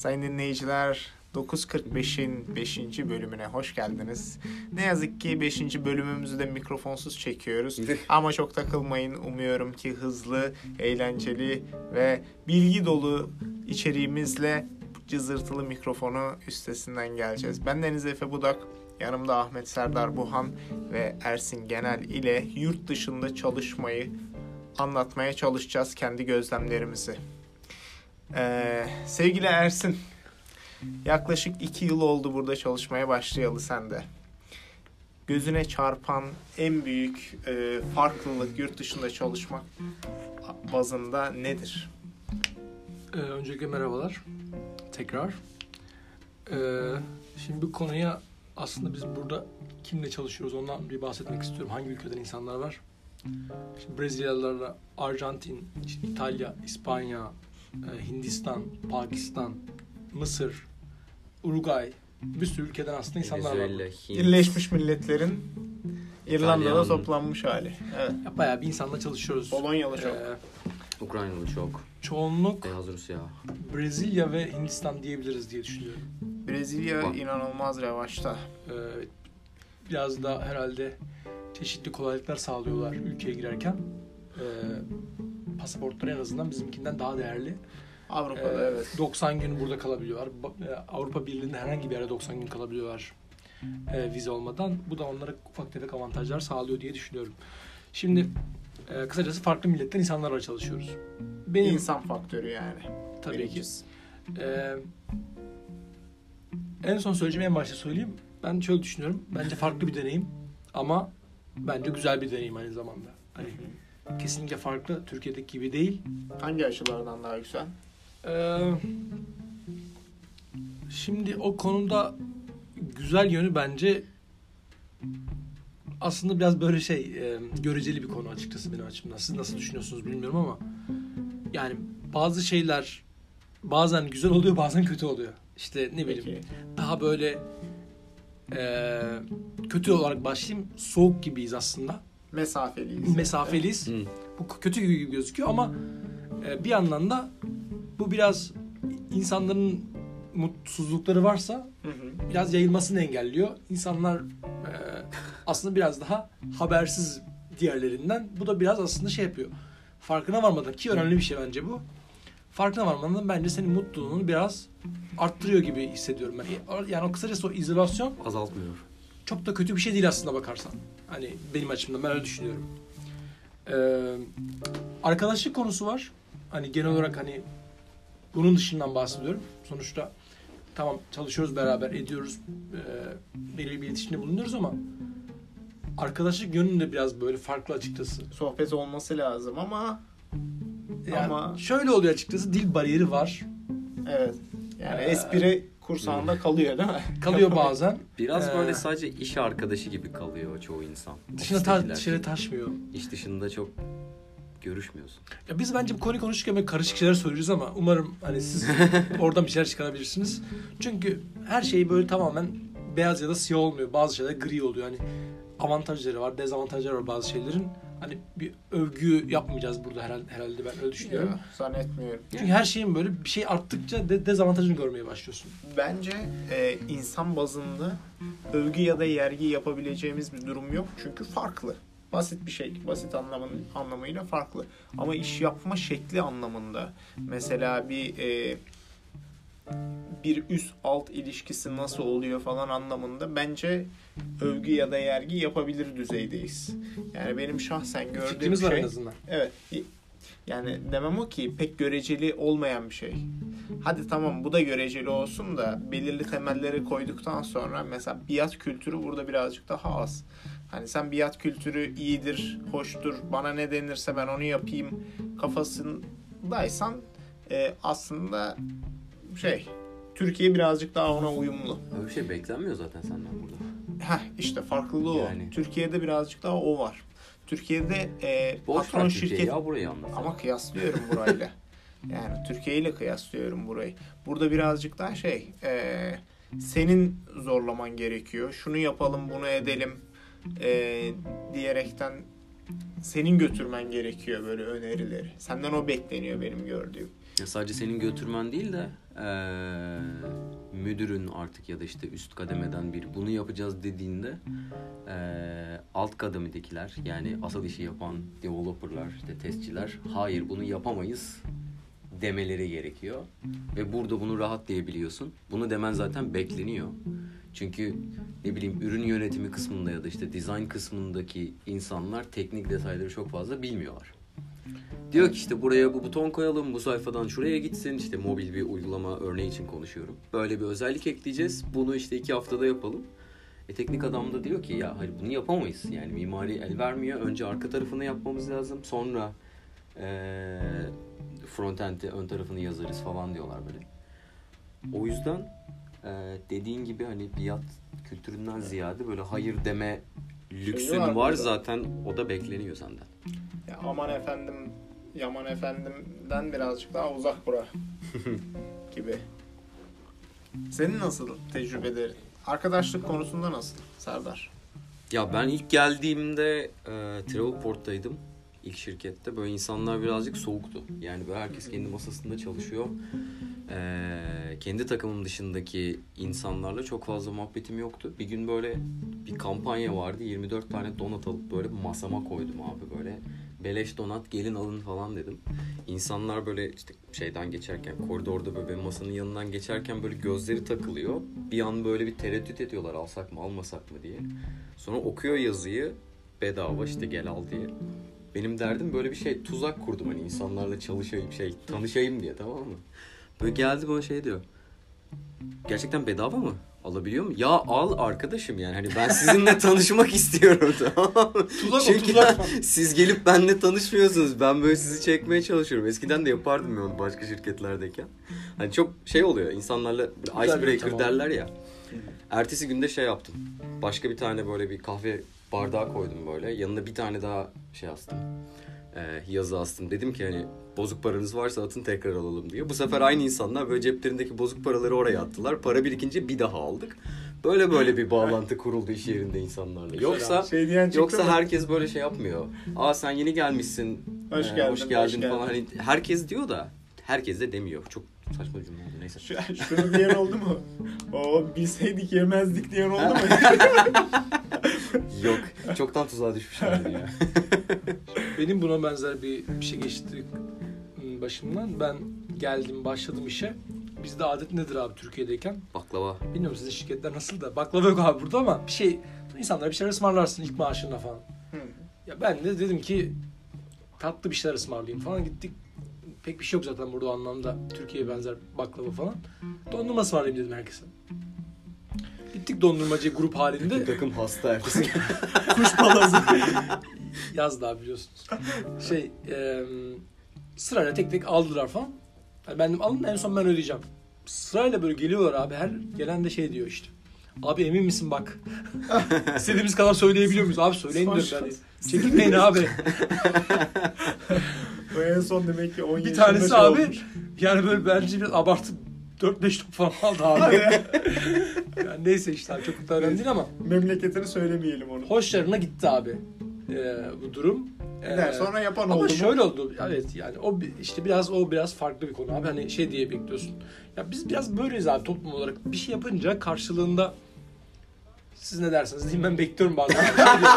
Sayın dinleyiciler 9.45'in 5. bölümüne hoş geldiniz. Ne yazık ki 5. bölümümüzü de mikrofonsuz çekiyoruz. Ama çok takılmayın. Umuyorum ki hızlı, eğlenceli ve bilgi dolu içeriğimizle cızırtılı mikrofonu üstesinden geleceğiz. Ben Deniz Efe Budak, yanımda Ahmet Serdar Buhan ve Ersin Genel ile yurt dışında çalışmayı anlatmaya çalışacağız kendi gözlemlerimizi. Ee, sevgili Ersin, yaklaşık iki yıl oldu burada çalışmaya başlayalı sende. Gözüne çarpan en büyük e, farklılık yurt dışında çalışmak bazında nedir? Ee, öncelikle merhabalar. Tekrar. Ee, şimdi bu konuya aslında biz burada kimle çalışıyoruz ondan bir bahsetmek istiyorum. Hangi ülkeden insanlar var? Şimdi Brezilyalılarla Arjantin, işte İtalya, İspanya, Hindistan, Pakistan, Mısır, Uruguay bir sürü ülkeden aslında insanlar var. Birleşmiş Milletler'in İrlanda'da İtalyan. toplanmış hali. Evet. Ya bayağı bir insanla çalışıyoruz. Polonyalı çok. Ee, Ukraynalı çok. çoğunluk Beyaz Rusya. Brezilya ve Hindistan diyebiliriz diye düşünüyorum. Brezilya Bak. inanılmaz revaçta. Ee, biraz da herhalde çeşitli kolaylıklar sağlıyorlar ülkeye girerken. Ee, pasaportları en azından bizimkinden daha değerli. Avrupa'da Ee, evet. 90 gün burada kalabiliyorlar. E, Avrupa Birliği'nde herhangi bir yere 90 gün kalabiliyorlar e, vize olmadan. Bu da onlara ufak tefek avantajlar sağlıyor diye düşünüyorum. Şimdi e, kısacası farklı milletten insanlarla çalışıyoruz. Benim İnsan faktörü yani. tabii ki. Ee, en son söyleyeceğim en başta söyleyeyim. Ben şöyle düşünüyorum. Bence farklı bir deneyim ama bence güzel bir deneyim aynı zamanda. Hani kesinlikle farklı. Türkiye'deki gibi değil. Hangi açılardan daha güzel? Ee, şimdi o konuda güzel yönü bence aslında biraz böyle şey e, göreceli bir konu açıkçası benim açımdan. Siz nasıl düşünüyorsunuz bilmiyorum ama yani bazı şeyler bazen güzel oluyor bazen kötü oluyor. İşte ne bileyim Peki. daha böyle e, kötü olarak başlayayım soğuk gibiyiz aslında. Mesafeliyiz. Mesafeliyiz. Hı. Bu kötü gibi gözüküyor ama e, bir yandan da bu biraz insanların mutsuzlukları varsa Hı hı. biraz yayılmasını engelliyor. İnsanlar e, aslında biraz daha habersiz diğerlerinden. Bu da biraz aslında şey yapıyor. Farkına varmadan ki önemli bir şey bence bu. Farkına varmadan bence senin mutluluğunu biraz arttırıyor gibi hissediyorum ben. Yani o kısacası o izolasyon Azaltmıyor. Çok da kötü bir şey değil aslında bakarsan. Hani benim açımdan ben öyle düşünüyorum. Ee, arkadaşlık konusu var. Hani genel olarak hani bunun dışından bahsediyorum. Sonuçta tamam çalışıyoruz beraber ediyoruz. E, belirli bir iletişimde bulunuyoruz ama arkadaşlık yönünde biraz böyle farklı açıkçası. Sohbet olması lazım ama Yani Ama- şöyle oluyor açıkçası dil bariyeri var. evet. Yani Ee, espri kursağında kalıyor değil mi? Kalıyor bazen. Biraz Ee, böyle sadece iş arkadaşı gibi kalıyor çoğu insan. Dışına ta- dışarı taşmıyor. İş dışında çok görüşmüyorsun. Ya biz bence bu konuyu konuşurken böyle karışık şeyler söylüyoruz ama umarım hani siz oradan bir şeyler çıkarabilirsiniz. Çünkü her şey böyle tamamen beyaz ya da siyah olmuyor. Bazı şeyler gri oluyor. Hani avantajları var, dezavantajları var bazı şeylerin. Hani bir övgü yapmayacağız burada herhalde, herhalde ben öyle düşünüyorum. Yok, zannetmiyorum. Çünkü her şeyin böyle bir şey arttıkça de, dezavantajını görmeye başlıyorsun. Bence e, insan bazında övgü ya da yergi yapabileceğimiz bir durum yok. Çünkü farklı. Basit bir şey. Basit anlamın, anlamıyla farklı. Ama iş yapma şekli anlamında. Mesela bir e, bir üst alt ilişkisi nasıl oluyor falan anlamında bence övgü ya da yergi yapabilir düzeydeyiz. Yani benim şahsen gördüğüm Fikrimiz var şey en azından. Evet. Yani demem o ki pek göreceli olmayan bir şey. Hadi tamam bu da göreceli olsun da belirli temelleri koyduktan sonra mesela biat kültürü burada birazcık daha az. Hani sen biat kültürü iyidir, hoştur, bana ne denirse ben onu yapayım kafasındaysan e, aslında şey Türkiye birazcık daha ona uyumlu. Öyle bir şey beklenmiyor zaten senden burada. Heh işte farklılığı Yani. o. Türkiye'de birazcık daha o var. Türkiye'de e, Boş patron şirket ya burayı anlat. ama kıyaslıyorum burayla. Yani Türkiye ile kıyaslıyorum burayı. Burada birazcık daha şey, e, senin zorlaman gerekiyor. Şunu yapalım, bunu edelim e, diyerekten senin götürmen gerekiyor böyle önerileri. Senden o bekleniyor benim gördüğüm. Ya sadece senin götürmen değil de eee, müdürün artık ya da işte üst kademeden biri bunu yapacağız dediğinde eee, alt kademedekiler yani asıl işi yapan developerlar, işte testçiler hayır bunu yapamayız demeleri gerekiyor. Ve burada bunu rahat diyebiliyorsun. Bunu demen zaten bekleniyor. Çünkü ne bileyim ürün yönetimi kısmında ya da işte design kısmındaki insanlar teknik detayları çok fazla bilmiyorlar. Diyor ki işte buraya bu buton koyalım, bu sayfadan şuraya gitsin. İşte mobil bir uygulama örneği için konuşuyorum. Böyle bir özellik ekleyeceğiz. Bunu işte iki haftada yapalım. E teknik adam da diyor ki ya hayır bunu yapamayız. Yani mimari el vermiyor. Önce arka tarafını yapmamız lazım. Sonra eee frontend'i ön tarafını yazarız falan diyorlar böyle. O yüzden eee, dediğin gibi hani biat kültüründen ziyade böyle hayır deme lüksün var var, burada. zaten o da bekleniyor senden. Ya aman efendim, yaman efendimden birazcık daha uzak bura gibi. Senin nasıl tecrübelerin? Arkadaşlık konusunda nasıl Serdar? Ya ben ilk geldiğimde e, Travelport'taydım. ilk şirkette. Böyle insanlar birazcık soğuktu. Yani böyle herkes kendi masasında çalışıyor. E, kendi takımım dışındaki insanlarla çok fazla muhabbetim yoktu. Bir gün böyle bir kampanya vardı. 24 tane donat alıp böyle masama koydum abi böyle. Beleş donat gelin alın falan dedim. İnsanlar böyle işte şeyden geçerken koridorda böyle masanın yanından geçerken böyle gözleri takılıyor. Bir an böyle bir tereddüt ediyorlar alsak mı almasak mı diye. Sonra okuyor yazıyı bedava işte gel al diye. Benim derdim böyle bir şey tuzak kurdum hani insanlarla çalışayım şey tanışayım diye tamam mı? Böyle geldi bana şey diyor. Gerçekten bedava mı? Alabiliyor mu? Ya al arkadaşım yani hani ben sizinle tanışmak istiyorum tamam o Çünkü tuzak. siz gelip benimle tanışmıyorsunuz. Ben böyle sizi çekmeye çalışıyorum. Eskiden de yapardım ben onu başka şirketlerdeyken. Hani çok şey oluyor. insanlarla icebreaker ortam derler ya. Ertesi günde şey yaptım. Başka bir tane böyle bir kahve bardağı koydum böyle. Yanına bir tane daha şey astım. Ee, yazı astım. Dedim ki hani bozuk paranız varsa atın tekrar alalım diye. Bu sefer aynı insanlar böyle ceplerindeki bozuk paraları oraya attılar. Para birikince bir daha aldık. Böyle böyle bir bağlantı kuruldu iş yerinde insanlarla. Yoksa Şey diyen Yoksa mı? herkes böyle şey yapmıyor. Aa sen yeni gelmişsin. Hoş ee, geldin, hoş hoş geldin geldin. falan. Hani herkes diyor da herkes de demiyor. Çok saçma cümle oldu neyse. Şu, şunu diyen oldu mu? O bilseydik yemezdik diyen oldu mu? Yok. Çoktan tuzağa düşmüşlerdi ya. Benim buna benzer bir, bir şey geçti başımdan. Ben geldim başladım işe. Bizde adet nedir abi Türkiye'deyken? Baklava. Bilmiyorum sizin şirketler nasıl da. Baklava yok abi burada ama bir şey insanlara bir şeyler ısmarlarsın ilk maaşında falan. Hı. Ya ben de dedim ki tatlı bir şeyler ısmarlayayım falan gittik. Pek bir şey yok zaten burada o anlamda. Türkiye'ye benzer baklava falan. Dondurma ısmarlayayım dedim herkese. Gittik dondurmacı grup halinde. Takım hasta ertesi. Kuş palazı. Yaz daha biliyorsunuz. Şey e, sırayla tek tek aldılar falan. Yani ben dedim alın en son ben ödeyeceğim. Sırayla böyle geliyorlar abi. Her gelen de şey diyor işte. Abi emin misin bak. İstediğimiz kadar söyleyebiliyor muyuz? Abi söyleyin Son diyorum yani. Çekinmeyin abi. Bu en son demek ki 10 Bir tanesi şey abi olmuş. yani böyle bence biraz abartıp 4-5 top falan aldı abi. yani neyse işte abi çok da önemli değil ama Memleketini söylemeyelim onu. hoşlarına gitti abi ee, bu durum. Ee, sonra yapan Ama oldu mu? şöyle oldu. Evet yani o işte biraz o biraz farklı bir konu abi. Hani şey diye bekliyorsun. Ya biz biraz böyleyiz abi toplum olarak. Bir şey yapınca karşılığında siz ne dersiniz diyeyim ben bekliyorum bazen.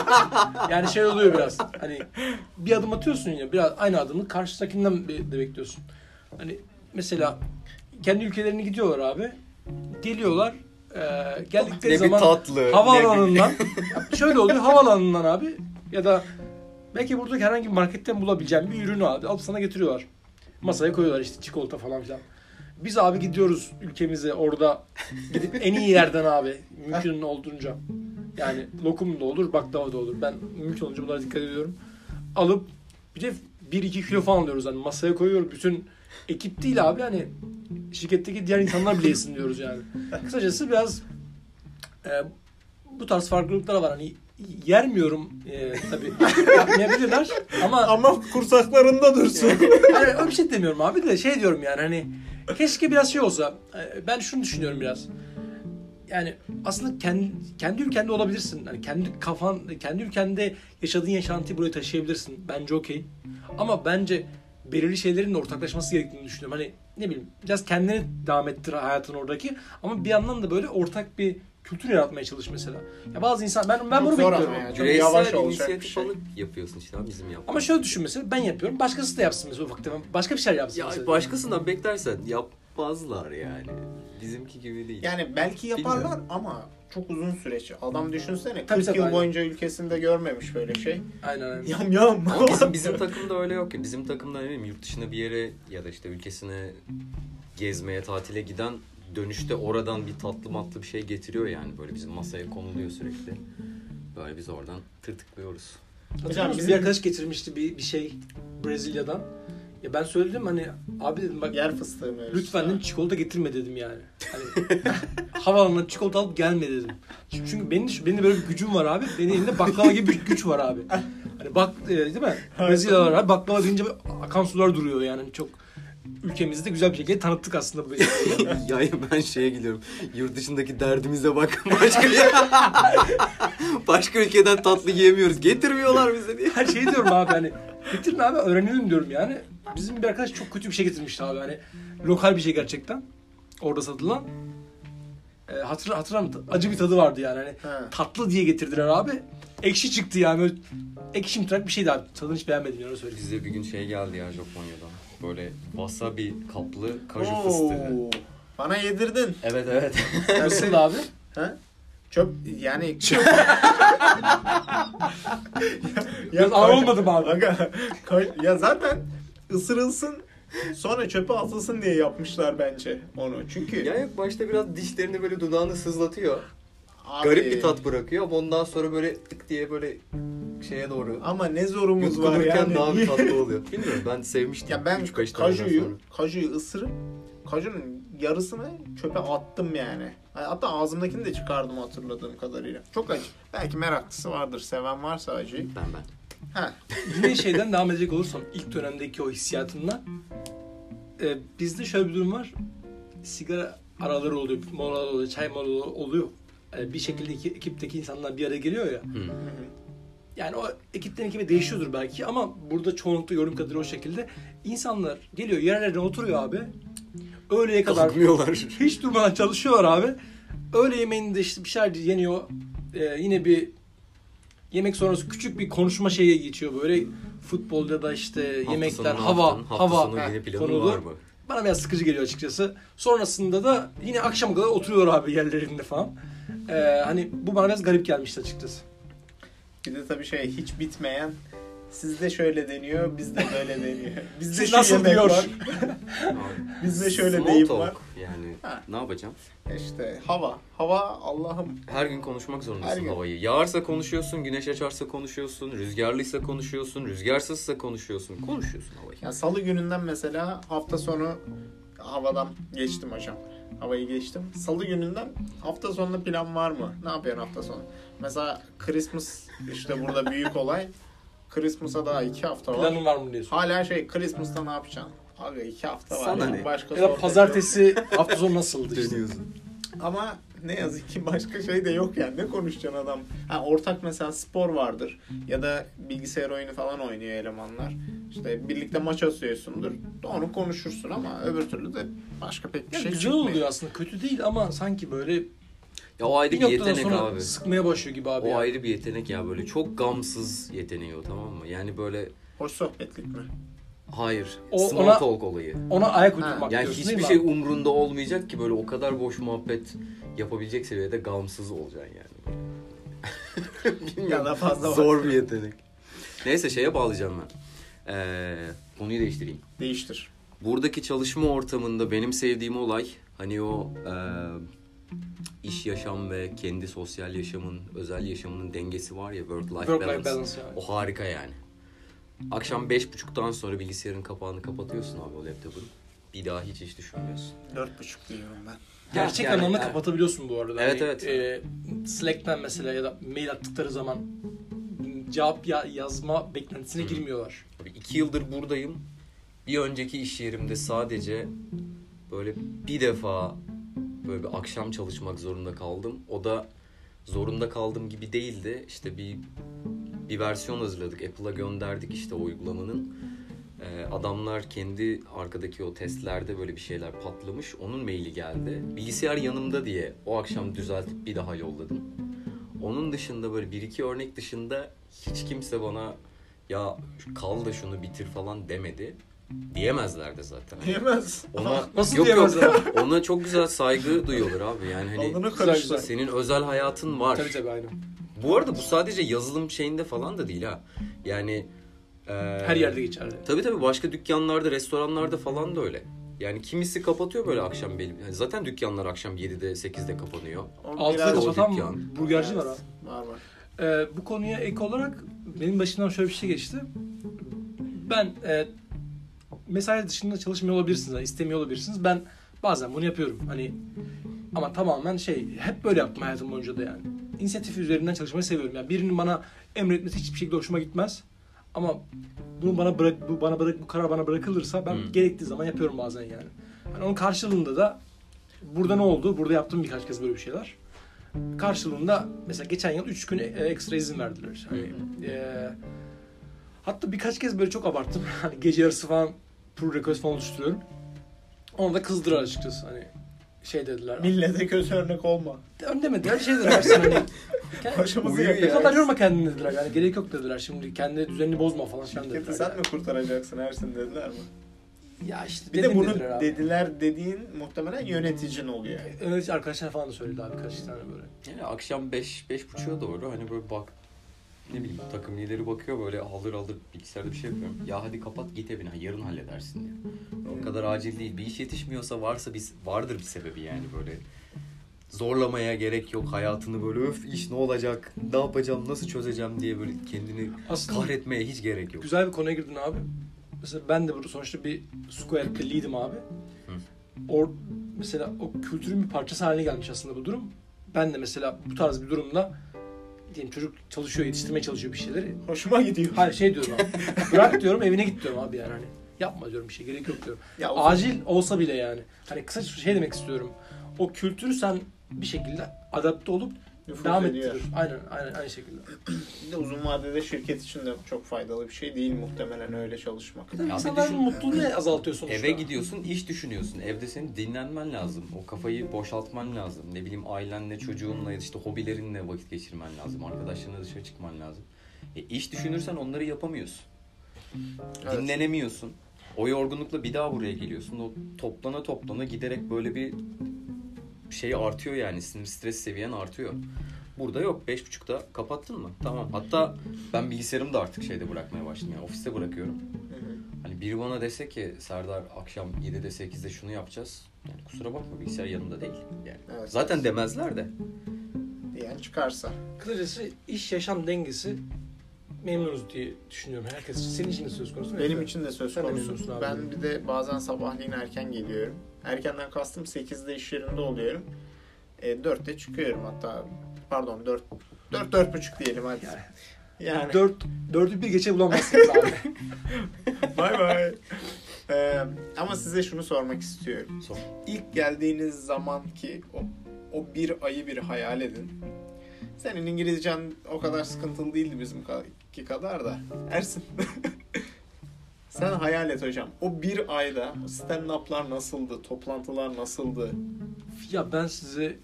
yani şey oluyor biraz. Hani bir adım atıyorsun ya biraz aynı adımı karşıdakinden be- de bekliyorsun. Hani mesela kendi ülkelerine gidiyorlar abi. Geliyorlar. eee geldikleri Ne zaman tatlı. havaalanından şöyle oluyor havaalanından abi ya da belki buradaki herhangi bir marketten bulabileceğin bir ürünü abi alıp sana getiriyorlar. Masaya koyuyorlar işte çikolata falan filan. Biz abi gidiyoruz ülkemize orada gidip en iyi yerden abi mümkün olduğunca yani lokum da olur baklava da olur. Ben mümkün olunca bunlara dikkat ediyorum. Alıp bir de 1-2 kilo falan alıyoruz hani masaya koyuyoruz. Bütün ekip değil abi hani şirketteki diğer insanlar bile yesin diyoruz yani. Kısacası biraz e, bu tarz farklılıklar var. Hani yermiyorum e, tabii. Yapmayabilirler ama Ama kursaklarında dursun. yani öyle bir şey demiyorum abi de şey diyorum yani hani keşke biraz şey olsa. e, Ben şunu düşünüyorum biraz. Yani aslında kendi, kendi ülkende olabilirsin. Hani kendi kafan, kendi ülkende yaşadığın yaşantıyı buraya taşıyabilirsin. Bence okey. Ama bence belirli şeylerin de ortaklaşması gerektiğini düşünüyorum. Hani ne bileyim biraz kendini devam ettir hayatın oradaki ama bir yandan da böyle ortak bir kültür yaratmaya çalış mesela. Ya bazı insan ben ben Çok bunu zor ama bekliyorum. ya. Çok Bireysel yavaş olacak bir inisiyatif şey. alıp yapıyorsun işte abi bizim yaptığımız. Ama şöyle düşün mesela ben yapıyorum. Başkası da yapsın mesela ufak tefek. Başka bir şeyler yapsın Ya mesela. başkasından beklersen yapmazlar yani. Bizimki gibi değil. Yani belki yaparlar Bilmiyorum. ama çok uzun süreç. Adam düşünsene 40 Tabii tabii, yıl aynen. boyunca ülkesinde görmemiş böyle şey. Aynen aynen. Yam yam. Ama bizim, bizim takımda öyle yok ya. Bizim takımda ne bileyim yurt dışına bir yere ya da işte ülkesine gezmeye, tatile giden dönüşte oradan bir tatlı matlı bir şey getiriyor yani. Böyle bizim masaya konuluyor sürekli. Böyle biz oradan tırtıklıyoruz. Musun? bizim- Bir arkadaş getirmişti bir, bir şey Brezilya'dan. Ya ben söyledim hani abi dedim bak Yer fıstığı mevzusu. lütfen dedim çikolata getirme dedim yani. Hani havaalanına çikolata alıp gelme dedim. Çünkü çünkü benim benim böyle bir gücüm var abi. Benim elimde baklava gibi bir güç var abi. Hani bak e, değil mi? Brezilyalılar abi baklava deyince akan sular duruyor yani çok ülkemizde güzel bir şekilde tanıttık aslında bu ya ben şeye gidiyorum. Yurt dışındaki derdimize bak. Başka Başka ülkeden tatlı yiyemiyoruz. Getirmiyorlar bize diye. Her şeyi diyorum abi hani getirin abi öğrenelim diyorum yani. Bizim bir arkadaş çok kötü bir şey getirmişti abi hani lokal bir şey gerçekten orada satılan. E, hatır, hatırlar mısın? Acı bir tadı vardı yani hani Ha. tatlı diye getirdiler abi. Ekşi çıktı yani böyle ekşi bir şeydi abi. Tadını hiç beğenmedim yani öyle söyleyeyim. Bize bir gün şey geldi ya Japonya'dan. Böyle wasabi kaplı kaju Oo, fıstığı. Bana yedirdin. Evet evet. Nasıl abi? Ha? Çöp yani Biraz ağır olmadı mı abi? Aga, ya zaten ısırılsın sonra çöpe atılsın diye yapmışlar bence onu. Çünkü ya yok başta biraz dişlerini böyle dudağını sızlatıyor. Abi, Garip bir tat bırakıyor ama ondan sonra böyle tık diye böyle şeye doğru Ama ne zorumuz var yani. daha bir tatlı oluyor. Bilmiyorum ben sevmiştim. Ya ben 3-5 taneden kajuyu, kajuyu ısırıp kajunun yarısını çöpe attım yani. Hatta ağzımdakini de çıkardım hatırladığım kadarıyla. Çok acı. Belki meraklısı vardır, seven varsa acıyı. Ben ben. Ha. Yine şeyden devam edecek olursam ilk dönemdeki o hissiyatından e, bizde şöyle bir durum var. Sigara araları oluyor, molalar oluyor, çay molaları oluyor. E, bir şekilde iki, ekipteki insanlar bir araya geliyor ya. Hı. Yani o ekipten ekibe değişiyordur belki ama burada çoğunlukla yorum kadarıyla o şekilde insanlar geliyor yerlerine oturuyor abi. Öğleye kadar hiç durmadan çalışıyorlar abi. Öğle yemeğinde işte bir şeyler yeniyor. Ee, yine bir yemek sonrası küçük bir konuşma şeye geçiyor böyle. Futbolda da işte Hafta yemekler, hava, yaptın? Hafta hava var mı? Bana biraz sıkıcı geliyor açıkçası. Sonrasında da yine akşama kadar oturuyorlar abi yerlerinde falan. Ee, hani bu bana biraz garip gelmişti açıkçası. Bir de tabii şey hiç bitmeyen sizde şöyle deniyor, bizde böyle deniyor. Bizde Siz şu nasıl yemek diyor? var. Bizde şöyle small deyim talk var. Yani Ha. ne yapacağım? İşte hava. Hava Allah'ım. Her gün konuşmak Her zorundasın gün. havayı. Yağarsa konuşuyorsun, güneş açarsa konuşuyorsun, rüzgarlıysa konuşuyorsun, rüzgarsızsa konuşuyorsun. Konuşuyorsun havayı. Ya salı gününden mesela hafta sonu havadan geçtim hocam. Havayı geçtim. Salı gününden hafta sonunda plan var mı? Ne yapıyorsun hafta sonu? Mesela Christmas işte burada büyük olay. Christmas'a daha iki hafta var. Planın var mı diye soruyor. Hala şey Christmas'ta ne yapacaksın? Abi iki hafta var. Sana ne? Başka Ya da pazartesi hafta sonu nasıldı işte. Ama ne yazık ki başka şey de yok yani. Ne konuşacaksın adam? Ha, ortak mesela spor vardır. Ya da bilgisayar oyunu falan oynuyor elemanlar. İşte birlikte maç atıyorsundur. Onu konuşursun ama öbür türlü de başka pek bir Ya şey güzel çıkmıyor. oluyor aslında. Kötü değil ama sanki böyle Ya o ayrı bir bir yetenek sonra abi. sıkmaya başlıyor gibi abi. O ya. ayrı bir yetenek ya böyle çok gamsız yeteneği o tamam mı? Yani böyle Hoş sohbetlik mi? hayır. O- small ona- talk olayı. Ona ayak uydurmak Yani diyorsun hiçbir değil şey abi? umrunda olmayacak ki böyle o kadar boş muhabbet yapabilecek seviyede gamsız olacaksın yani. Bilmiyorum. Fazla var. Zor bir yetenek. Neyse şeye bağlayacağım ben. Ee, konuyu değiştireyim. Değiştir. Buradaki çalışma ortamında benim sevdiğim olay hani o e, iş yaşam ve kendi sosyal yaşamın, özel yaşamının dengesi var ya work-life Work-life balance. balance yani. O harika yani. Akşam beş buçuktan sonra bilgisayarın kapağını kapatıyorsun abi o laptopun. Bir daha hiç hiç düşünmüyorsun. Dört buçuk diyorum ben. Gerçek Yani- anlamda yani- kapatabiliyorsun bu arada. Evet, Hani, evet. e, Slack'ten mesela ya da mail attıkları zaman cevap ya- yazma beklentisine Hı. girmiyorlar. İki yıldır buradayım. Bir önceki iş yerimde sadece böyle bir defa böyle bir akşam çalışmak zorunda kaldım. O da zorunda kaldığım gibi değildi. İşte bir bir versiyon hazırladık. Apple'a gönderdik işte o uygulamanın. Ee, adamlar kendi arkadaki o testlerde böyle bir şeyler patlamış. Onun maili geldi. Bilgisayar yanımda diye o akşam düzeltip bir daha yolladım. Onun dışında böyle bir iki örnek dışında hiç kimse bana ya kal da şunu bitir falan demedi. Diyemezler de zaten. Diyemez. Ona, Nasıl yok, diyemezler? Yok. Ona çok güzel saygı duyuyorlar abi. Yani hani senin özel hayatın var. Tabii tabii aynen. Bu arada bu sadece yazılım şeyinde falan da değil ha. Yani e, Her yerde geçerli. Tabii tabii başka dükkanlarda, restoranlarda falan da öyle. Yani kimisi kapatıyor böyle akşam belli. Yani zaten dükkanlar akşam 7'de 8'de kapanıyor. O Altıda biraz- kapatan dükkan. burgerci var abi. Var var. Ee, bu konuya ek olarak benim başımdan şöyle bir şey geçti. Ben e, mesai dışında çalışmıyor olabilirsiniz, yani istemiyor olabilirsiniz. Ben bazen bunu yapıyorum. Hani ama tamamen şey hep böyle yaptım hayatım boyunca da yani. İnisiyatif üzerinden çalışmayı seviyorum. Yani birinin bana emretmesi hiçbir şekilde hoşuma gitmez. Ama bunu bana bırak bu bana bırak bu karar bana bırakılırsa ben Hmm. gerektiği zaman yapıyorum bazen yani. Hani onun karşılığında da burada ne oldu? Burada yaptım birkaç kez böyle bir şeyler. Karşılığında mesela geçen yıl 3 gün e, ekstra izin verdiler. Hani, e, hatta birkaç kez böyle çok abarttım. Hani gece yarısı falan pull request falan oluşturuyorum. Onu da kızdılar açıkçası. Hani şey dediler. Millete kötü örnek olma. Ön demediler şey dediler hani. Başımızı Uyuyor Ne kadar yorma kendini dediler yani gerek yok dediler şimdi kendi düzenini bozma falan filan dediler. Şirketi sen yani. mi kurtaracaksın Ersin dediler mi? Ya işte Bir de bunu dediler abi. dediler dediğin muhtemelen yöneticin oluyor. Evet arkadaşlar falan da söyledi abi birkaç tane böyle. Yani akşam 5 beş, buçuğa doğru hani böyle bak ne bileyim takım lideri bakıyor böyle alır alır bilgisayarda bir şey yapıyorum. Ya hadi kapat git evine yarın halledersin diyor. O kadar acil değil. Bir iş yetişmiyorsa varsa biz vardır bir sebebi yani böyle zorlamaya gerek yok. Hayatını böyle öf iş ne olacak, ne yapacağım, nasıl çözeceğim diye böyle kendini Aslında kahretmeye hiç gerek yok. güzel bir konuya girdin abi. Mesela ben de burada sonuçta bir Square'de lead'im abi. Or, mesela o kültürün bir parçası haline gelmiş aslında bu durum. Ben de mesela bu tarz bir durumda diyelim çocuk çalışıyor, yetiştirmeye çalışıyor bir şeyleri. Hoşuma gidiyor. Hayır şey diyorum abi. Bırak diyorum evine git diyorum abi yani hani. Yapma diyorum bir şey gerek yok diyorum. Ya Acil olsa bile yani. Hani kısa şey demek istiyorum. O kültürü sen bir şekilde adapte olup nüfuz devam ediyor. Aynen, aynen aynı şekilde. Bir de uzun vadede şirket için de çok faydalı bir şey değil muhtemelen öyle çalışmak. Bir de Ya bir insanların düşün- mutluluğunu azaltıyor sonuçta. Eve gidiyorsun, iş düşünüyorsun. Evde senin dinlenmen lazım. O kafayı boşaltman lazım. Ne bileyim ailenle, çocuğunla ya da işte hobilerinle vakit geçirmen lazım. Arkadaşlarınla dışarı çıkman lazım. E, iş düşünürsen onları yapamıyorsun. Evet. Dinlenemiyorsun. O yorgunlukla bir daha buraya geliyorsun. O toplana toplana giderek böyle bir şey artıyor yani. Sinir stres seviyen artıyor. Burada yok. Beş buçukta kapattın mı? Tamam. Hatta ben bilgisayarımı da artık şeyde bırakmaya başladım. Yani ofiste bırakıyorum. Hı hı. Hani biri bana dese ki Serdar akşam 7'de 8'de şunu yapacağız. Yani kusura bakma bilgisayar yanımda değil. Yani Evet. zaten demezler de. Diyen çıkarsa. Kısacası iş yaşam dengesi memnunuz diye düşünüyorum herkes için. Senin için de söz konusu mu? Benim için de söz Sen de konusu. abi. Ben bir de bazen sabahleyin erken geliyorum. Erkenden kastım 8'de iş yerinde oluyorum. E, 4'te çıkıyorum hatta. Pardon 4 4 4 buçuk diyelim hadi. Yani, Yani Dört, dördü bir geçe bulamazsınız abi. bay bay. Ee, ama size şunu sormak istiyorum. Sor. İlk geldiğiniz zaman ki o, o bir ayı bir hayal edin. Senin İngilizcen o kadar sıkıntılı değildi bizimki kadar da. Ersin. Sen hayal et hocam. O bir ayda stand-up'lar nasıldı? Toplantılar nasıldı? ya ben size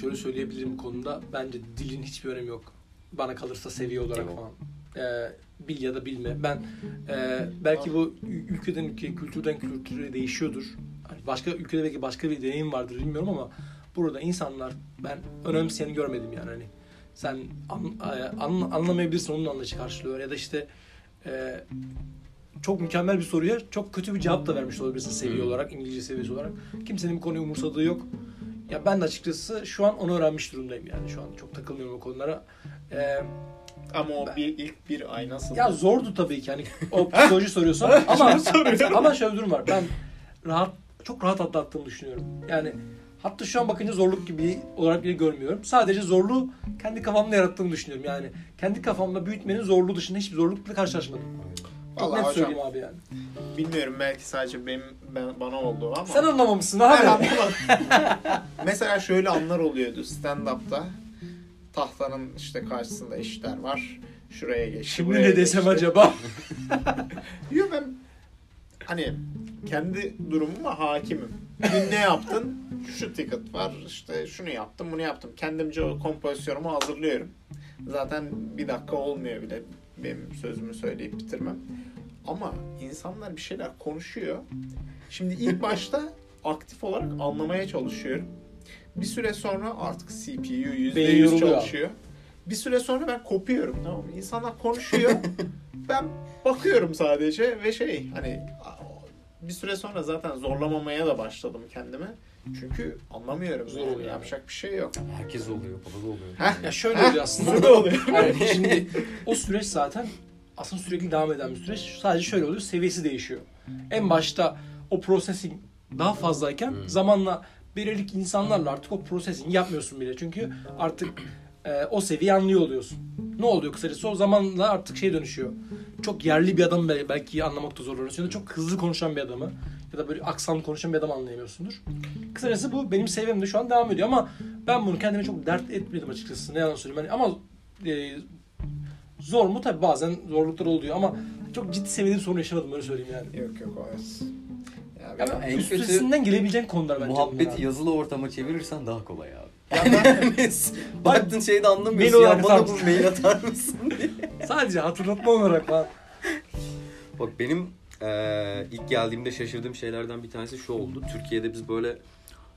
şöyle söyleyebilirim konuda. Bence dilin hiçbir önemi yok. Bana kalırsa seviye olarak falan. Ee, bil ya da bilme. Ben e, belki bu ül- ülkeden ülkeye, kültürden kültüre değişiyordur. Hani başka ülkede belki başka bir deneyim vardır bilmiyorum ama burada insanlar ben önemseyeni görmedim yani hani sen an, e, an- anlamayabilirsin onun anlayışı karşılıyor ya da işte e, çok mükemmel bir soruya çok kötü bir cevap da vermiş olabilirsin seviye olarak, İngilizce seviyesi olarak. Kimsenin bu konuyu umursadığı yok. Ya ben de açıkçası şu an onu öğrenmiş durumdayım yani şu an çok takılmıyorum o konulara. Ee, Ama o Ben- bir ilk bir ay nasıldı? ya zordu tabii ki hani o psikoloji soruyorsan ama ama şöyle bir durum var. Ben rahat çok rahat atlattığımı düşünüyorum. Yani hatta şu an bakınca zorluk gibi olarak bile görmüyorum. Sadece zorluğu kendi kafamda yarattığımı düşünüyorum. Yani kendi kafamda büyütmenin zorluğu dışında hiçbir zorlukla karşılaşmadım. Çok Vallahi net hocam, söyleyeyim abi yani. bilmiyorum belki sadece benim ben, bana oldu ama. Sen anlamamışsın Ben abi. anlamadım. Mesela şöyle anlar oluyordu stand-up'ta. Tahtanın işte karşısında eşitler var. Şuraya geç. Şimdi ne desem geçti. acaba? Yok ben hani kendi durumuma hakimim. Bugün ne yaptın? Şu ticket var. işte şunu yaptım, bunu yaptım. Kendimce o kompozisyonumu hazırlıyorum. Zaten bir dakika olmuyor bile benim sözümü söyleyip bitirmem. Ama insanlar bir şeyler konuşuyor. Şimdi ilk başta aktif olarak anlamaya çalışıyorum. Bir süre sonra artık CPU Beyin %100 yoruluyor. çalışıyor. Bir süre sonra ben kopuyorum tamam mı? İnsanlar konuşuyor. ben bakıyorum sadece ve şey hani bir süre sonra zaten zorlamamaya da başladım kendimi. Çünkü anlamıyorum. Zor yani. oluyor. Yapacak bir şey yok. Herkes oluyor, baba da oluyor. Heh. Ya şöyle Heh, oluyor aslında. burada oluyor. Yani şimdi o süreç zaten aslında sürekli devam eden bir süreç. Sadece şöyle oluyor, seviyesi değişiyor. En başta o processing daha fazlayken Hmm. zamanla belirli insanlarla artık o processing yapmıyorsun bile. Çünkü artık e, o seviyeyi anlıyor oluyorsun. Ne oluyor kısacası o zamanla artık şey dönüşüyor. Çok yerli bir adam bel- belki anlamakta zorlanıyorsun ya da çok hızlı konuşan bir adamı ya da böyle aksanlı konuşan bir adam anlayamıyorsundur. Kısacası bu benim seviyemde şu an devam ediyor ama ben bunu kendime çok dert etmedim açıkçası. Ne yalan söyleyeyim. Hani ama e, zor mu? Tabii bazen zorluklar oluyor ama çok ciddi seviyede bir sorun yaşamadım öyle söyleyeyim yani. Yok yok o evet. Ya Ya ben- ben en kötü üstesinden gelebileceğin konular bence. Muhabbeti yazılı ortama çevirirsen daha kolay abi. Ben- Baktın şeyde anlamıyorsun Mail ya olarak bana atar bu mısın? mail atar mısın diye. Sadece hatırlatma olarak falan. Bak benim eee, ilk geldiğimde şaşırdığım şeylerden bir tanesi şu oldu. Türkiye'de biz böyle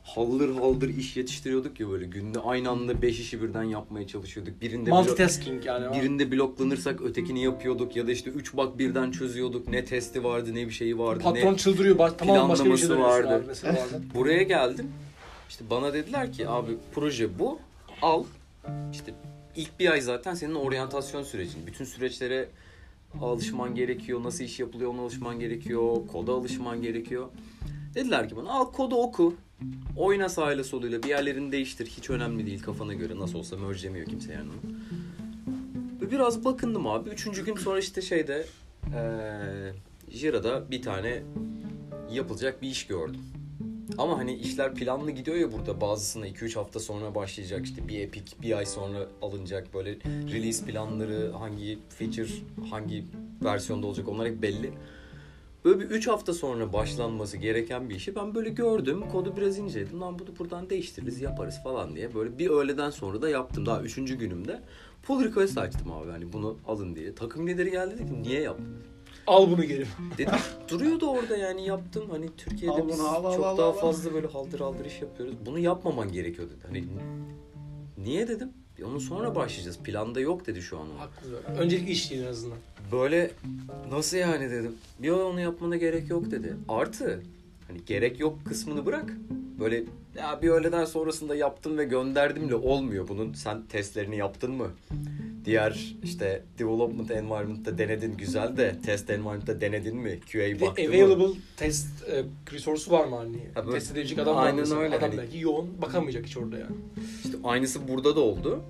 haldır haldır iş yetiştiriyorduk ya böyle günde aynı anda 5 işi birden yapmaya çalışıyorduk. Birinde blo- Multitasking yani. birinde bloklanırsak ötekini yapıyorduk ya da işte 3 bak birden çözüyorduk. Ne testi vardı ne bir şeyi vardı Patron ne çıldırıyor. Baş, tamamen başka bir şey planlaması dönüyorsun vardı. abi mesela bazen. Buraya geldim. İşte bana dediler ki abi proje bu. Al. İşte ilk bir ay zaten senin oryantasyon sürecin. Bütün süreçlere alışman gerekiyor. Nasıl iş yapılıyor ona alışman gerekiyor. Koda alışman gerekiyor. Dediler ki bana al kodu oku. Oyna sağıyla soluyla bir yerlerini değiştir. Hiç önemli değil kafana göre. Nasıl olsa mergelemiyor kimse yani onu. Biraz bakındım abi. Üçüncü gün sonra işte şeyde eee Jira'da bir tane yapılacak bir iş gördüm. Ama hani işler planlı gidiyor ya burada bazısına 2-3 hafta sonra başlayacak işte bir epic bir ay sonra alınacak böyle release planları hangi feature hangi versiyonda olacak onlar hep belli. Böyle bir 3 hafta sonra başlanması gereken bir işi ben böyle gördüm kodu biraz inceledim lan bunu buradan değiştiririz yaparız falan diye böyle bir öğleden sonra da yaptım daha 3. günümde pull request açtım abi hani bunu alın diye takım lideri geldi dedi ki niye yaptın? Al bunu geri. Dedim duruyordu orada yani yaptım. Hani Türkiye'de Al bunu, biz al, al, çok al, daha al. fazla böyle haldır haldır iş yapıyoruz. Bunu yapmaman gerekiyor dedi. Hani niye dedim? "E, Onu sonra başlayacağız. Planda yok dedi şu an. o. Haklı. Öncelik iş değil en azından. Böyle nasıl yani dedim. Bir onu yapmana gerek yok dedi. Artı hani gerek yok kısmını bırak. Böyle ya bir öğleden sonrasında yaptım ve gönderdimle olmuyor. Bunun sen testlerini yaptın mı? Diğer işte development environment'ta denedin güzel de test environment'ta denedin mi? QA Bir de baktın mı? available test e, resource'u var mı hani? Ha, böyle- Test edecek adam var Aynen mesela. öyle, Adam hani- belki yoğun bakamayacak hiç orada yani. İşte aynısı burada da oldu.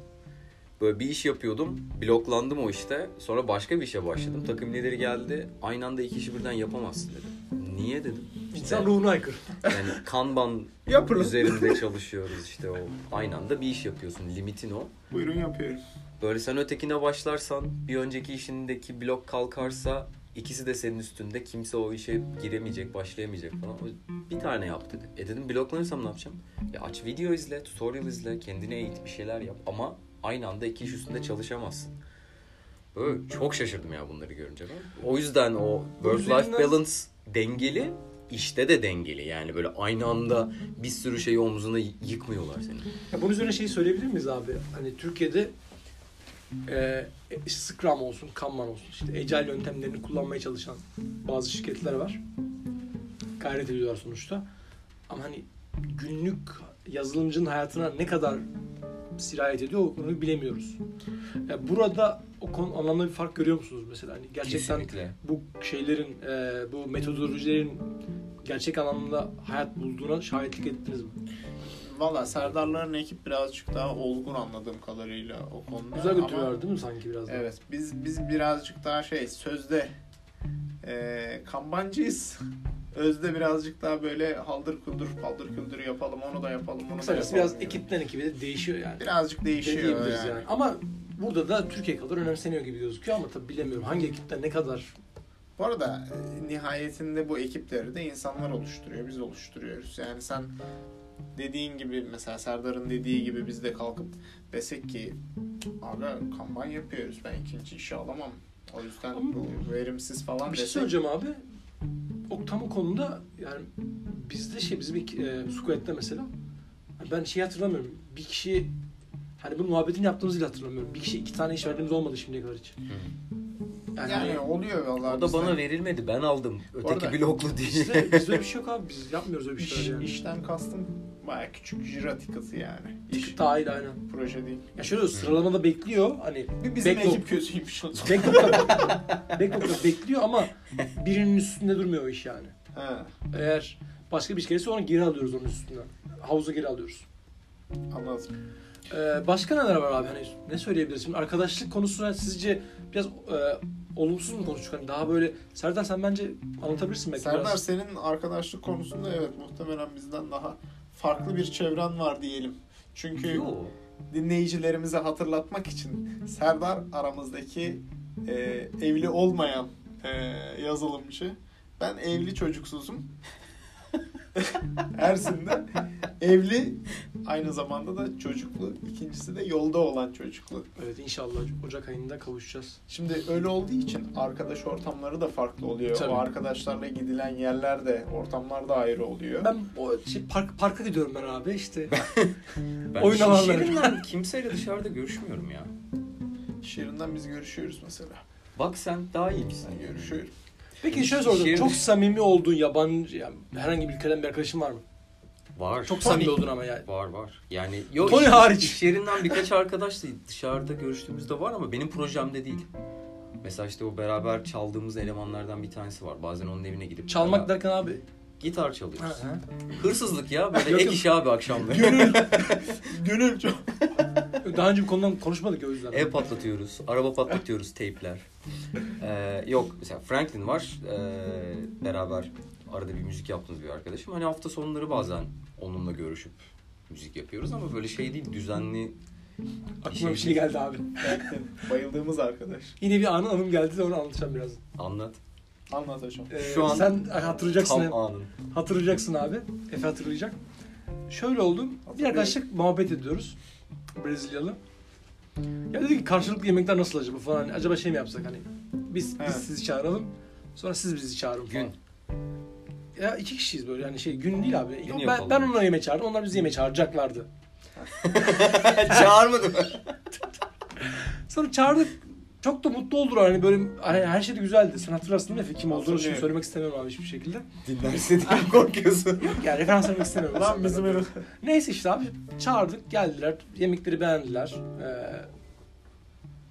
Böyle bir iş yapıyordum. Bloklandım o işte. Sonra başka bir işe başladım. Takım lideri geldi. Aynı anda iki işi birden yapamazsın dedi. Niye dedim. İnsan ruhuna aykırı. Yani Kanban üzerinde çalışıyoruz işte o. Aynı anda bir iş yapıyorsun. Limitin o. Buyurun yapıyorum. Böyle sen ötekine başlarsan bir önceki işindeki blok kalkarsa ikisi de senin üstünde. Kimse o işe giremeyecek, başlayamayacak falan. O Bir tane yap dedi. E dedim bloklanırsam ne yapacağım? Ya aç video izle, tutorial izle, kendine eğit bir şeyler yap. Ama aynı anda iki iş üstünde çalışamazsın. Böyle çok şaşırdım ya bunları görünce ben. O yüzden o work-life balance dengeli, işte de dengeli. Yani böyle aynı anda bir sürü şeyi omzuna yıkmıyorlar seni. Ya bunun üzerine şeyi söyleyebilir miyiz abi? Hani Türkiye'de e, işte Scrum olsun, Kanban olsun, işte Agile yöntemlerini kullanmaya çalışan bazı şirketler var. Gayret ediyorlar sonuçta. Ama hani günlük yazılımcının hayatına ne kadar sirayet ediyor onu bilemiyoruz. Ya burada o konu anlamda bir fark görüyor musunuz mesela? Hani gerçekten Kesinlikle. bu şeylerin, e, bu metodolojilerin gerçek anlamda hayat bulduğuna şahitlik ettiniz mi? Valla Serdarların ekip birazcık daha olgun anladığım kadarıyla o konuda. Güzel götürüyorlar değil mi sanki biraz da? Evet biz biz birazcık daha şey sözde e, kambancıyız. Özde birazcık daha böyle haldır kuldur paldır küldür yapalım onu da yapalım da Kısacası yapalım. biraz ekipten ekibe de değişiyor yani. birazcık değişiyor yani. yani. Ama burada da Türkiye kadar önemseniyor gibi gözüküyor ama tabii bilemiyorum hangi ekipten ne kadar Bu arada e, nihayetinde bu ekipleri de insanlar oluşturuyor. Biz oluşturuyoruz. Yani sen dediğin gibi mesela Serdar'ın dediği gibi biz de kalkıp desek ki abi kampanya yapıyoruz ben ikinci işi alamam. O yüzden Ama- bu verimsiz falan Bir şey desek. söyleyeceğim abi. O tam o konuda yani bizde şey bizim ilk e, Squad'de mesela ben şey hatırlamıyorum. Bir kişi hani bu muhabbetini yaptığımızı bile hatırlamıyorum. Bir kişi iki tane iş verdiğimiz olmadı şimdiye kadar hiç. Yani, Yani oluyor vallahi. O da bizde. bana verilmedi. Ben aldım. Öteki bloklu değil. bizde, bizde öyle bir şey yok abi. Biz yapmıyoruz öyle bir İş, şeyler yani. işten kastım baya küçük jira ticket'ı yani. İş Tık dahil aynen. proje değil. Ya şöyle sıralamada bekliyor. Hani Bir bizim Backlog. ekip kötüymüş. Backlog'da, backlog'da bekliyor ama birinin üstünde durmuyor o iş yani. ha, Eğer başka bir iş gelirse onu geri alıyoruz onun üstünden. Havuza geri alıyoruz. anladım. Ee, başka neler var abi? Hani ne söyleyebiliriz? Şimdi arkadaşlık konusuna sizce biraz e, olumsuz mu konuştuk? Hani daha böyle Serdar sen bence anlatabilirsin belki Serdar biraz. senin arkadaşlık konusunda evet muhtemelen bizden daha farklı bir çevren var diyelim. Çünkü Yo. dinleyicilerimize hatırlatmak için Serdar aramızdaki e, evli olmayan e, yazılımcı. Ben evli çocuksuzum. Ersin de evli aynı zamanda da çocuklu. İkincisi de yolda olan çocuklu. Evet inşallah Ocak ayında kavuşacağız. Şimdi öyle olduğu için arkadaş ortamları da farklı oluyor. Tabii. O arkadaşlarla gidilen yerler de ortamlar da ayrı oluyor. Ben o şey park, parka gidiyorum ben abi işte. Ben Oyun alanları. kimseyle dışarıda görüşmüyorum ya. İş yerinden biz görüşüyoruz mesela. Bak sen daha iyi misin? Görüşüyorum. Peki şöyle soracağım. yeri- Çok samimi olduğun yabancı yani herhangi bir ülkeden bir arkadaşın var mı? Var. Çok samimi oldun ama yani. Var var. Yani yok Tony iş- hariç. iş yerinden birkaç arkadaş da dışarıda görüştüğümüzde var ama benim projemde değil. Mesela işte o beraber çaldığımız elemanlardan bir tanesi var. Bazen onun evine gidip Çalmak beraber- derken abi. gitar çalıyoruz. Ha, ha. Hırsızlık ya böyle Yok, ek yok. iş abi akşamları. Gönül. Gönül çok. Daha önce bir konudan konuşmadık o yüzden. Ev patlatıyoruz, araba patlatıyoruz, teypler. Ee, yok mesela Franklin var. Ee, beraber arada bir müzik yaptığımız bir arkadaşım. Hani hafta sonları bazen onunla görüşüp müzik yapıyoruz ama böyle şey değil düzenli Aklıma bir şey geldi abi. Bayıldığımız arkadaş. Yine bir anın anım geldi de onu anlatacağım biraz. anlat. Anlat hocam. Ee, Şu an sen hatırlayacaksın. Tam anın. Hatırlayacaksın abi. Efe hatırlayacak. Şöyle oldu. Bir arkadaşlık muhabbet ediyoruz. Brezilyalı. Ya dedi ki karşılıklı yemekler nasıl acaba falan. Hani acaba şey mi yapsak hani biz Evet. biz sizi çağıralım. Sonra siz bizi çağırın falan. Gün. Ya iki kişiyiz böyle yani şey gün değil abi. Gün Yok, ben, ben onları yemeğe çağırdım. Onlar bizi yemeğe çağıracaklardı. Çağırmadım. Sonra çağırdık. Çok da mutlu oldular hani böyle hani her şey de güzeldi. Sen hatırlarsın değil mi Efe kim olduğunu şimdi söylemek istemiyorum abi hiçbir şekilde. Dinlerse diye korkuyorsun. Yani referans vermek istemiyorum. Lan bizim öyle. Neyse işte abi çağırdık geldiler. Yemekleri beğendiler. Ee,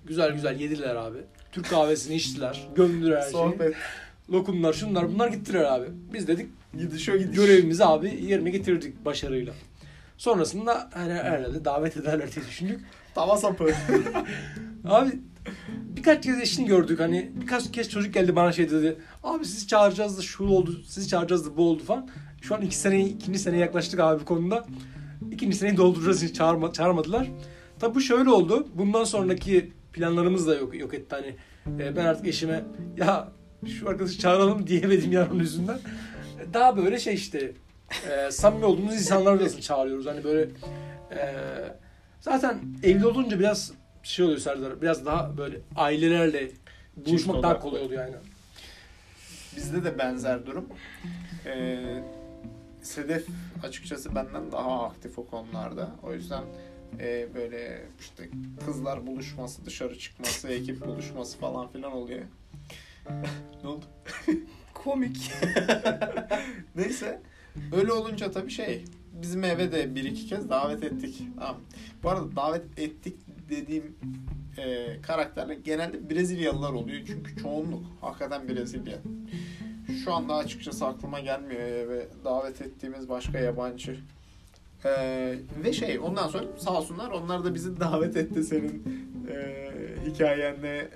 güzel güzel yediler abi. Türk kahvesini içtiler. Gömdüler her şeyi. Sohbet. Lokumlar şunlar bunlar gittiler abi. Biz dedik Gidiş o gidiş. görevimizi abi yerine getirdik başarıyla. Sonrasında hani herhalde davet ederler diye düşündük. Tava sapı. Abi birkaç kez eşini gördük hani birkaç kez çocuk geldi bana şey dedi. Abi sizi çağıracağız da şu oldu, sizi çağıracağız da bu oldu falan. Şu an iki sene, ikinci sene yaklaştık abi bu konuda. İkinci seneyi dolduracağız hiç çağırma, çağırmadılar. Tabi bu şöyle oldu. Bundan sonraki planlarımız da yok, yok etti hani. E, ben artık eşime ya şu arkadaşı çağıralım diyemedim ya onun yüzünden. Daha böyle şey işte e, samimi olduğumuz insanları da çağırıyoruz. Hani böyle e, zaten evli olunca biraz şey oluyor Serdar. Biraz daha böyle ailelerle buluşmak daha kolay oluyor yani. Bizde de benzer durum. Ee, Sedef açıkçası benden daha aktif o konularda. O yüzden e, böyle işte kızlar buluşması, dışarı çıkması, ekip buluşması falan filan oluyor. Ne oldu? Komik. Neyse. Öyle olunca tabii şey bizim eve de bir iki kez davet ettik. Tamam. Bu arada davet ettik dediğim e, karakterler genelde Brezilyalılar oluyor. Çünkü çoğunluk hakikaten Brezilya. Şu anda açıkçası aklıma gelmiyor eve davet ettiğimiz başka yabancı. E, ve şey ondan sonra sağ olsunlar onlar da bizi davet etti senin e, hikayende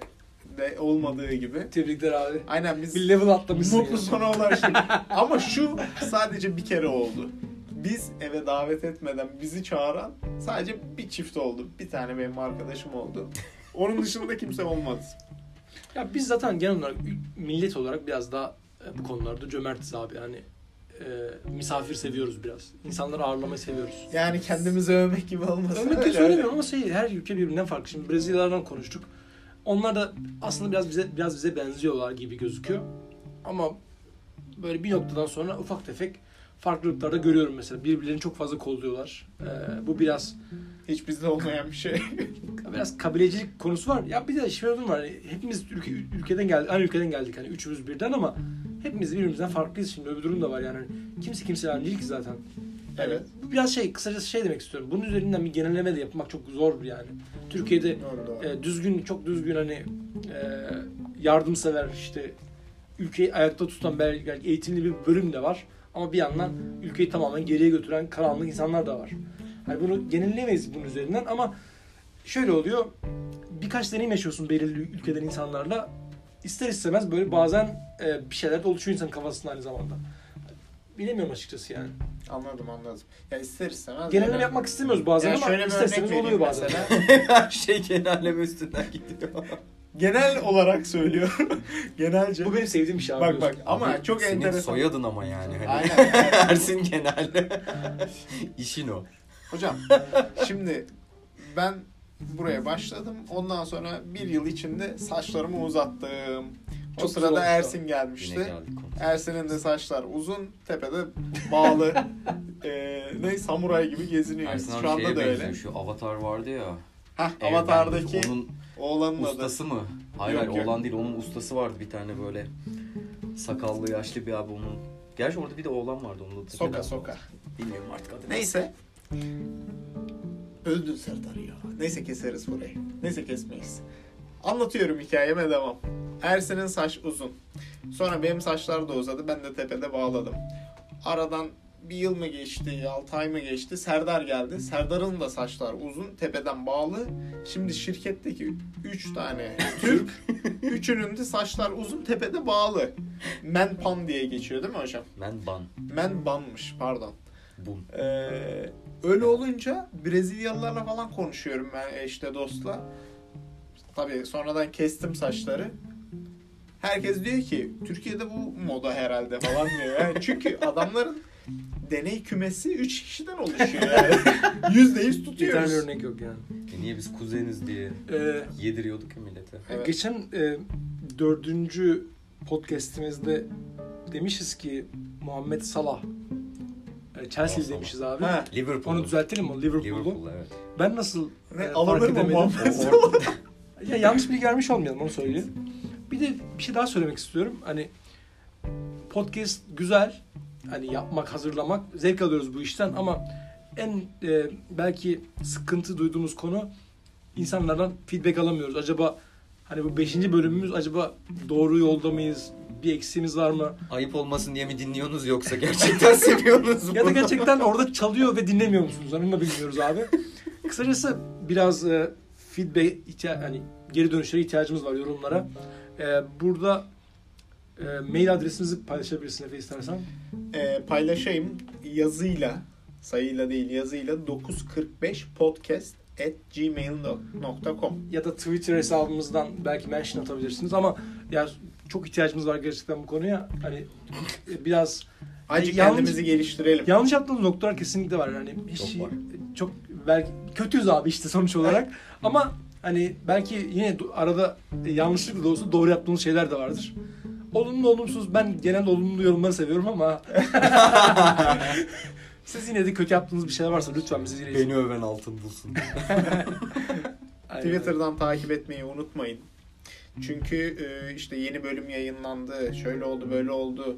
de olmadığı gibi. Tebrikler abi. Aynen biz Bir level atlamışsın. Mutlu yani. sona ulaştık. Ama şu sadece bir kere oldu. Biz eve davet etmeden bizi çağıran sadece bir çift oldu. Bir tane benim arkadaşım oldu. Onun dışında kimse olmadı. Ya biz zaten genel olarak millet olarak biraz daha e, bu konularda cömertiz abi. Yani e, misafir seviyoruz biraz. İnsanları ağırlamayı seviyoruz. Yani kendimizi övmek gibi olmasın. Övmek öyle. söylemiyorum ama şey, her ülke birbirinden farklı. Şimdi Brezilyalardan konuştuk. Onlar da aslında biraz bize biraz bize benziyorlar gibi gözüküyor. Ama böyle bir noktadan sonra ufak tefek farklılıklar da görüyorum mesela. Birbirlerini çok fazla kolluyorlar. Ee, bu biraz Hiç bizde olmayan bir şey. biraz kabilecilik konusu var. Ya bir de şöyle bir var. Hepimiz ülke, ülkeden geldik, aynı ülkeden geldik hani üçümüz birden ama hepimiz birbirimizden farklıyız şimdi. Öbür durum da var yani. Kimse kimseyle aynı değil ki zaten. Evet. Bu biraz şey, kısacası şey demek istiyorum. Bunun üzerinden bir genelleme de yapmak çok zor yani. Türkiye'de Doğru doğru. e, düzgün, çok düzgün hani e, yardımsever işte ülkeyi ayakta tutan belki eğitimli bir bölüm de var. Ama bir yandan ülkeyi tamamen geriye götüren karanlık insanlar da var. Hani bunu genelleyemeyiz bunun üzerinden ama şöyle oluyor. Birkaç deneyim yaşıyorsun belirli ülkeden insanlarla. İster istemez böyle bazen e, bir şeyler de oluşuyor insanın kafasında aynı zamanda. Bilemiyorum açıkçası yani. Anladım anladım. Ya ister istemez. Genelleme böyle- yapmak istemiyoruz bazen Ya ama şöyle bir ister örnek istemez vereyim oluyor bazen. Her şey genelleme üstünden gidiyor. Genel olarak söylüyorum. Genelce. Bu benim sevdiğim bir şey abi. Bak bak ama çok Senin enteresan. soyadın ama yani. Hani Aynen. aynen. Ersin genel. İşin o. Hocam şimdi ben buraya başladım. Ondan sonra bir yıl içinde saçlarımı uzattım. O Çok sırada. Ersin gelmişti. Ersin'in de saçlar uzun, tepede bağlı. Eee ne samuray gibi geziniyor. Ersin abi Şu anda şeye da benziyor. öyle. Şu Avatar vardı ya. Hah, Airbender. Avatar'daki Onun oğlanın adı. ustası mı? Hayır Yok, hayır oğlan değil. Onun ustası vardı bir tane böyle. Sakallı yaşlı bir abi onun. Gerçi orada bir de oğlan vardı. Onu da Soka soka. Bilmiyorum artık adı. Neyse. Öldün Serdar ya. Neyse keseriz burayı. Neyse kesmeyiz. Anlatıyorum hikayeme devam. Ersin'in saç uzun. Sonra benim saçlar da uzadı. Ben de tepede bağladım. Aradan bir yıl mı geçti, 6 ay mı geçti? Serdar geldi. Serdar'ın da saçlar uzun, tepeden bağlı. Şimdi şirketteki 3 tane Türk, üçünün de saçlar uzun, tepede bağlı. Menpan diye geçiyor değil mi hocam? Ben ban. Menbanmış pardon. Bum. Ee, öyle olunca Brezilyalılarla falan konuşuyorum ben işte dostla. Tabii sonradan kestim saçları. Herkes diyor ki Türkiye'de bu moda herhalde falan diyor. Yani çünkü adamların deney kümesi 3 kişiden oluşuyor yani. Yüzde yüz Bir tane tutuyoruz. örnek yok yani. E niye biz kuzeniz diye Ee, yediriyorduk ya millete. Evet. Geçen e, dördüncü podcastimizde demişiz ki Muhammed Salah Chelsea Salah. demişiz abi. Ha, Liverpool. Onu düzeltelim mi? Liverpool'u. Liverpool evet. Ben nasıl ne e, fark edemedim? O-? Ya yanlış bilgi vermiş olmayalım onu söyleyeyim. Bir de bir şey daha söylemek istiyorum. Hani podcast güzel. Hani yapmak, hazırlamak zevk alıyoruz bu işten ama en e, belki sıkıntı duyduğumuz konu insanlardan feedback alamıyoruz. Acaba hani bu 5. bölümümüz acaba doğru yolda mıyız? Bir eksiğimiz var mı? Ayıp olmasın diye mi dinliyorsunuz yoksa gerçekten seviyorsunuz mu? Ya da gerçekten orada çalıyor ve dinlemiyor musunuz? Onu da bilmiyoruz abi. Kısacası biraz e, feedback ihtiya- hani geri dönüşlere ihtiyacımız var yorumlara. E, burada e, mail adresimizi paylaşabilirsin Efe istersen. Ee, paylaşayım yazıyla sayıyla değil yazıyla 945 podcast at gmail.com Ya da Twitter hesabımızdan belki mention atabilirsiniz ama ya çok ihtiyacımız var gerçekten bu konuya. Hani biraz Azıcık Yalnız- kendimizi geliştirelim. yanlış yaptığımız noktalar kesinlikle var. Yani hiç Çok var. çok belki kötüyüz abi işte sonuç olarak. Ama hani belki yine arada yanlışlıkla da olsa doğru yaptığımız şeyler de vardır. Olumlu olumsuz ben genelde olumlu yorumları seviyorum ama siz yine de kötü yaptığınız bir şeyler varsa lütfen bizi yine Beni öven altın bulsun. Twitter'dan takip etmeyi unutmayın. Çünkü e, işte yeni bölüm yayınlandı, şöyle oldu, böyle oldu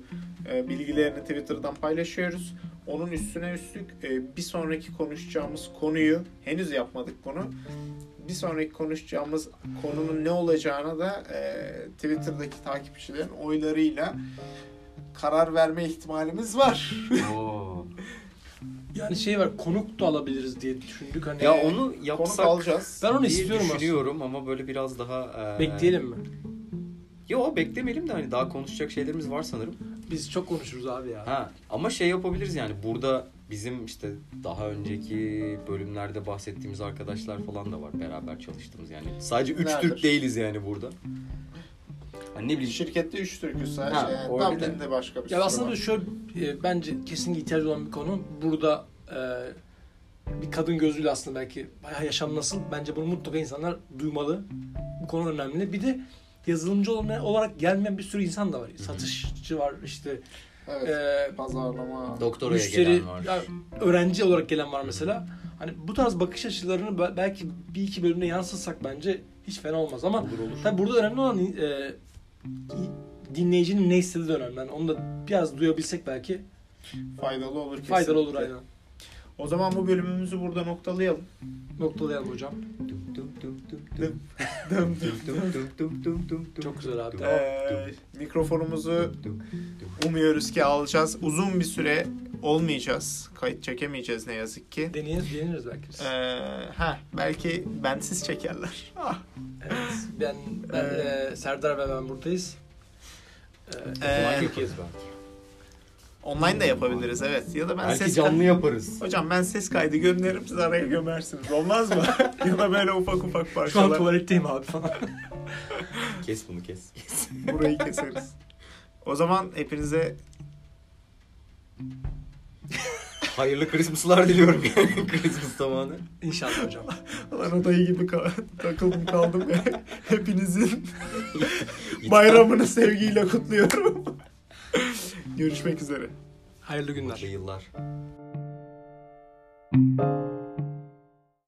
e, bilgilerini Twitter'dan paylaşıyoruz. Onun üstüne üstlük e, bir sonraki konuşacağımız konuyu henüz yapmadık bunu. Bir sonraki konuşacağımız konunun ne olacağına da Twitter'daki takipçilerin oylarıyla karar verme ihtimalimiz var. Oo. Yani şey var konuk da alabiliriz diye düşündük hani. Ya onu Konuk yapsak alacağız. ben onu diye istiyorum düşünüyorum ama böyle biraz daha... e, Bekleyelim mi? Yo beklemeyelim de hani daha konuşacak şeylerimiz var sanırım. Biz çok konuşuruz abi ya. Ha ama şey yapabiliriz yani burada bizim işte daha önceki bölümlerde bahsettiğimiz arkadaşlar falan da var beraber çalıştığımız yani. Sadece üç Nerede? Türk değiliz yani burada. Hani ne bileyim Şirkette üç Türk'üz sadece. Ha, yani. Dublin'de başka bir Ya sürü aslında var. şöyle e, bence kesinlikle ihtiyacı olan bir konu. Burada e, bir kadın gözüyle aslında belki bayağı yaşam nasıl bence bunu mutlaka insanlar duymalı. Bu konu önemli. Bir de yazılımcı olarak gelmeyen bir sürü insan da var. Satışçı var işte Evet. e, Pazarlama. doktoraya müşteri, gelen var. ya, öğrenci olarak gelen var mesela. Hani bu tarz bakış açılarını be- belki bir iki bölümde yansıtsak bence hiç fena olmaz ama Olur olur. tabii burada önemli olan e, dinleyicinin ne istediği de önemli. Yani onu da biraz duyabilsek belki Faydalı olur kesin. faydalı olur aynen. O zaman bu bölümümüzü burada noktalayalım. Noktalayalım hocam. Çok güzel abi. Ee, mikrofonumuzu umuyoruz ki alacağız. Uzun bir süre olmayacağız. Kayıt çekemeyeceğiz ne yazık ki. Deneyiriz, deneriz belki biz. Ee, ha belki bensiz çekerler. Ah. Evet. Ben, ben Ee, e, Serdar ve ben buradayız. E, Ee, ben. Online de yapabiliriz evet. Ya da ben Belki ses canlı yaparız. Hocam ben ses kaydı gönderirim siz araya gömersiniz. Olmaz mı? ya da böyle ufak ufak şu an parçalar. tuvaletteyim abi falan. Kes bunu kes. Burayı keseriz. O zaman hepinize Hayırlı Christmas'lar diliyorum yani Christmas zamanı. İnşallah hocam. lan adayı gibi ka- takıldım kaldım. Hepinizin bayramını sevgiyle kutluyorum. Görüşmek üzere. Hayırlı günler. Hayırlı yıllar.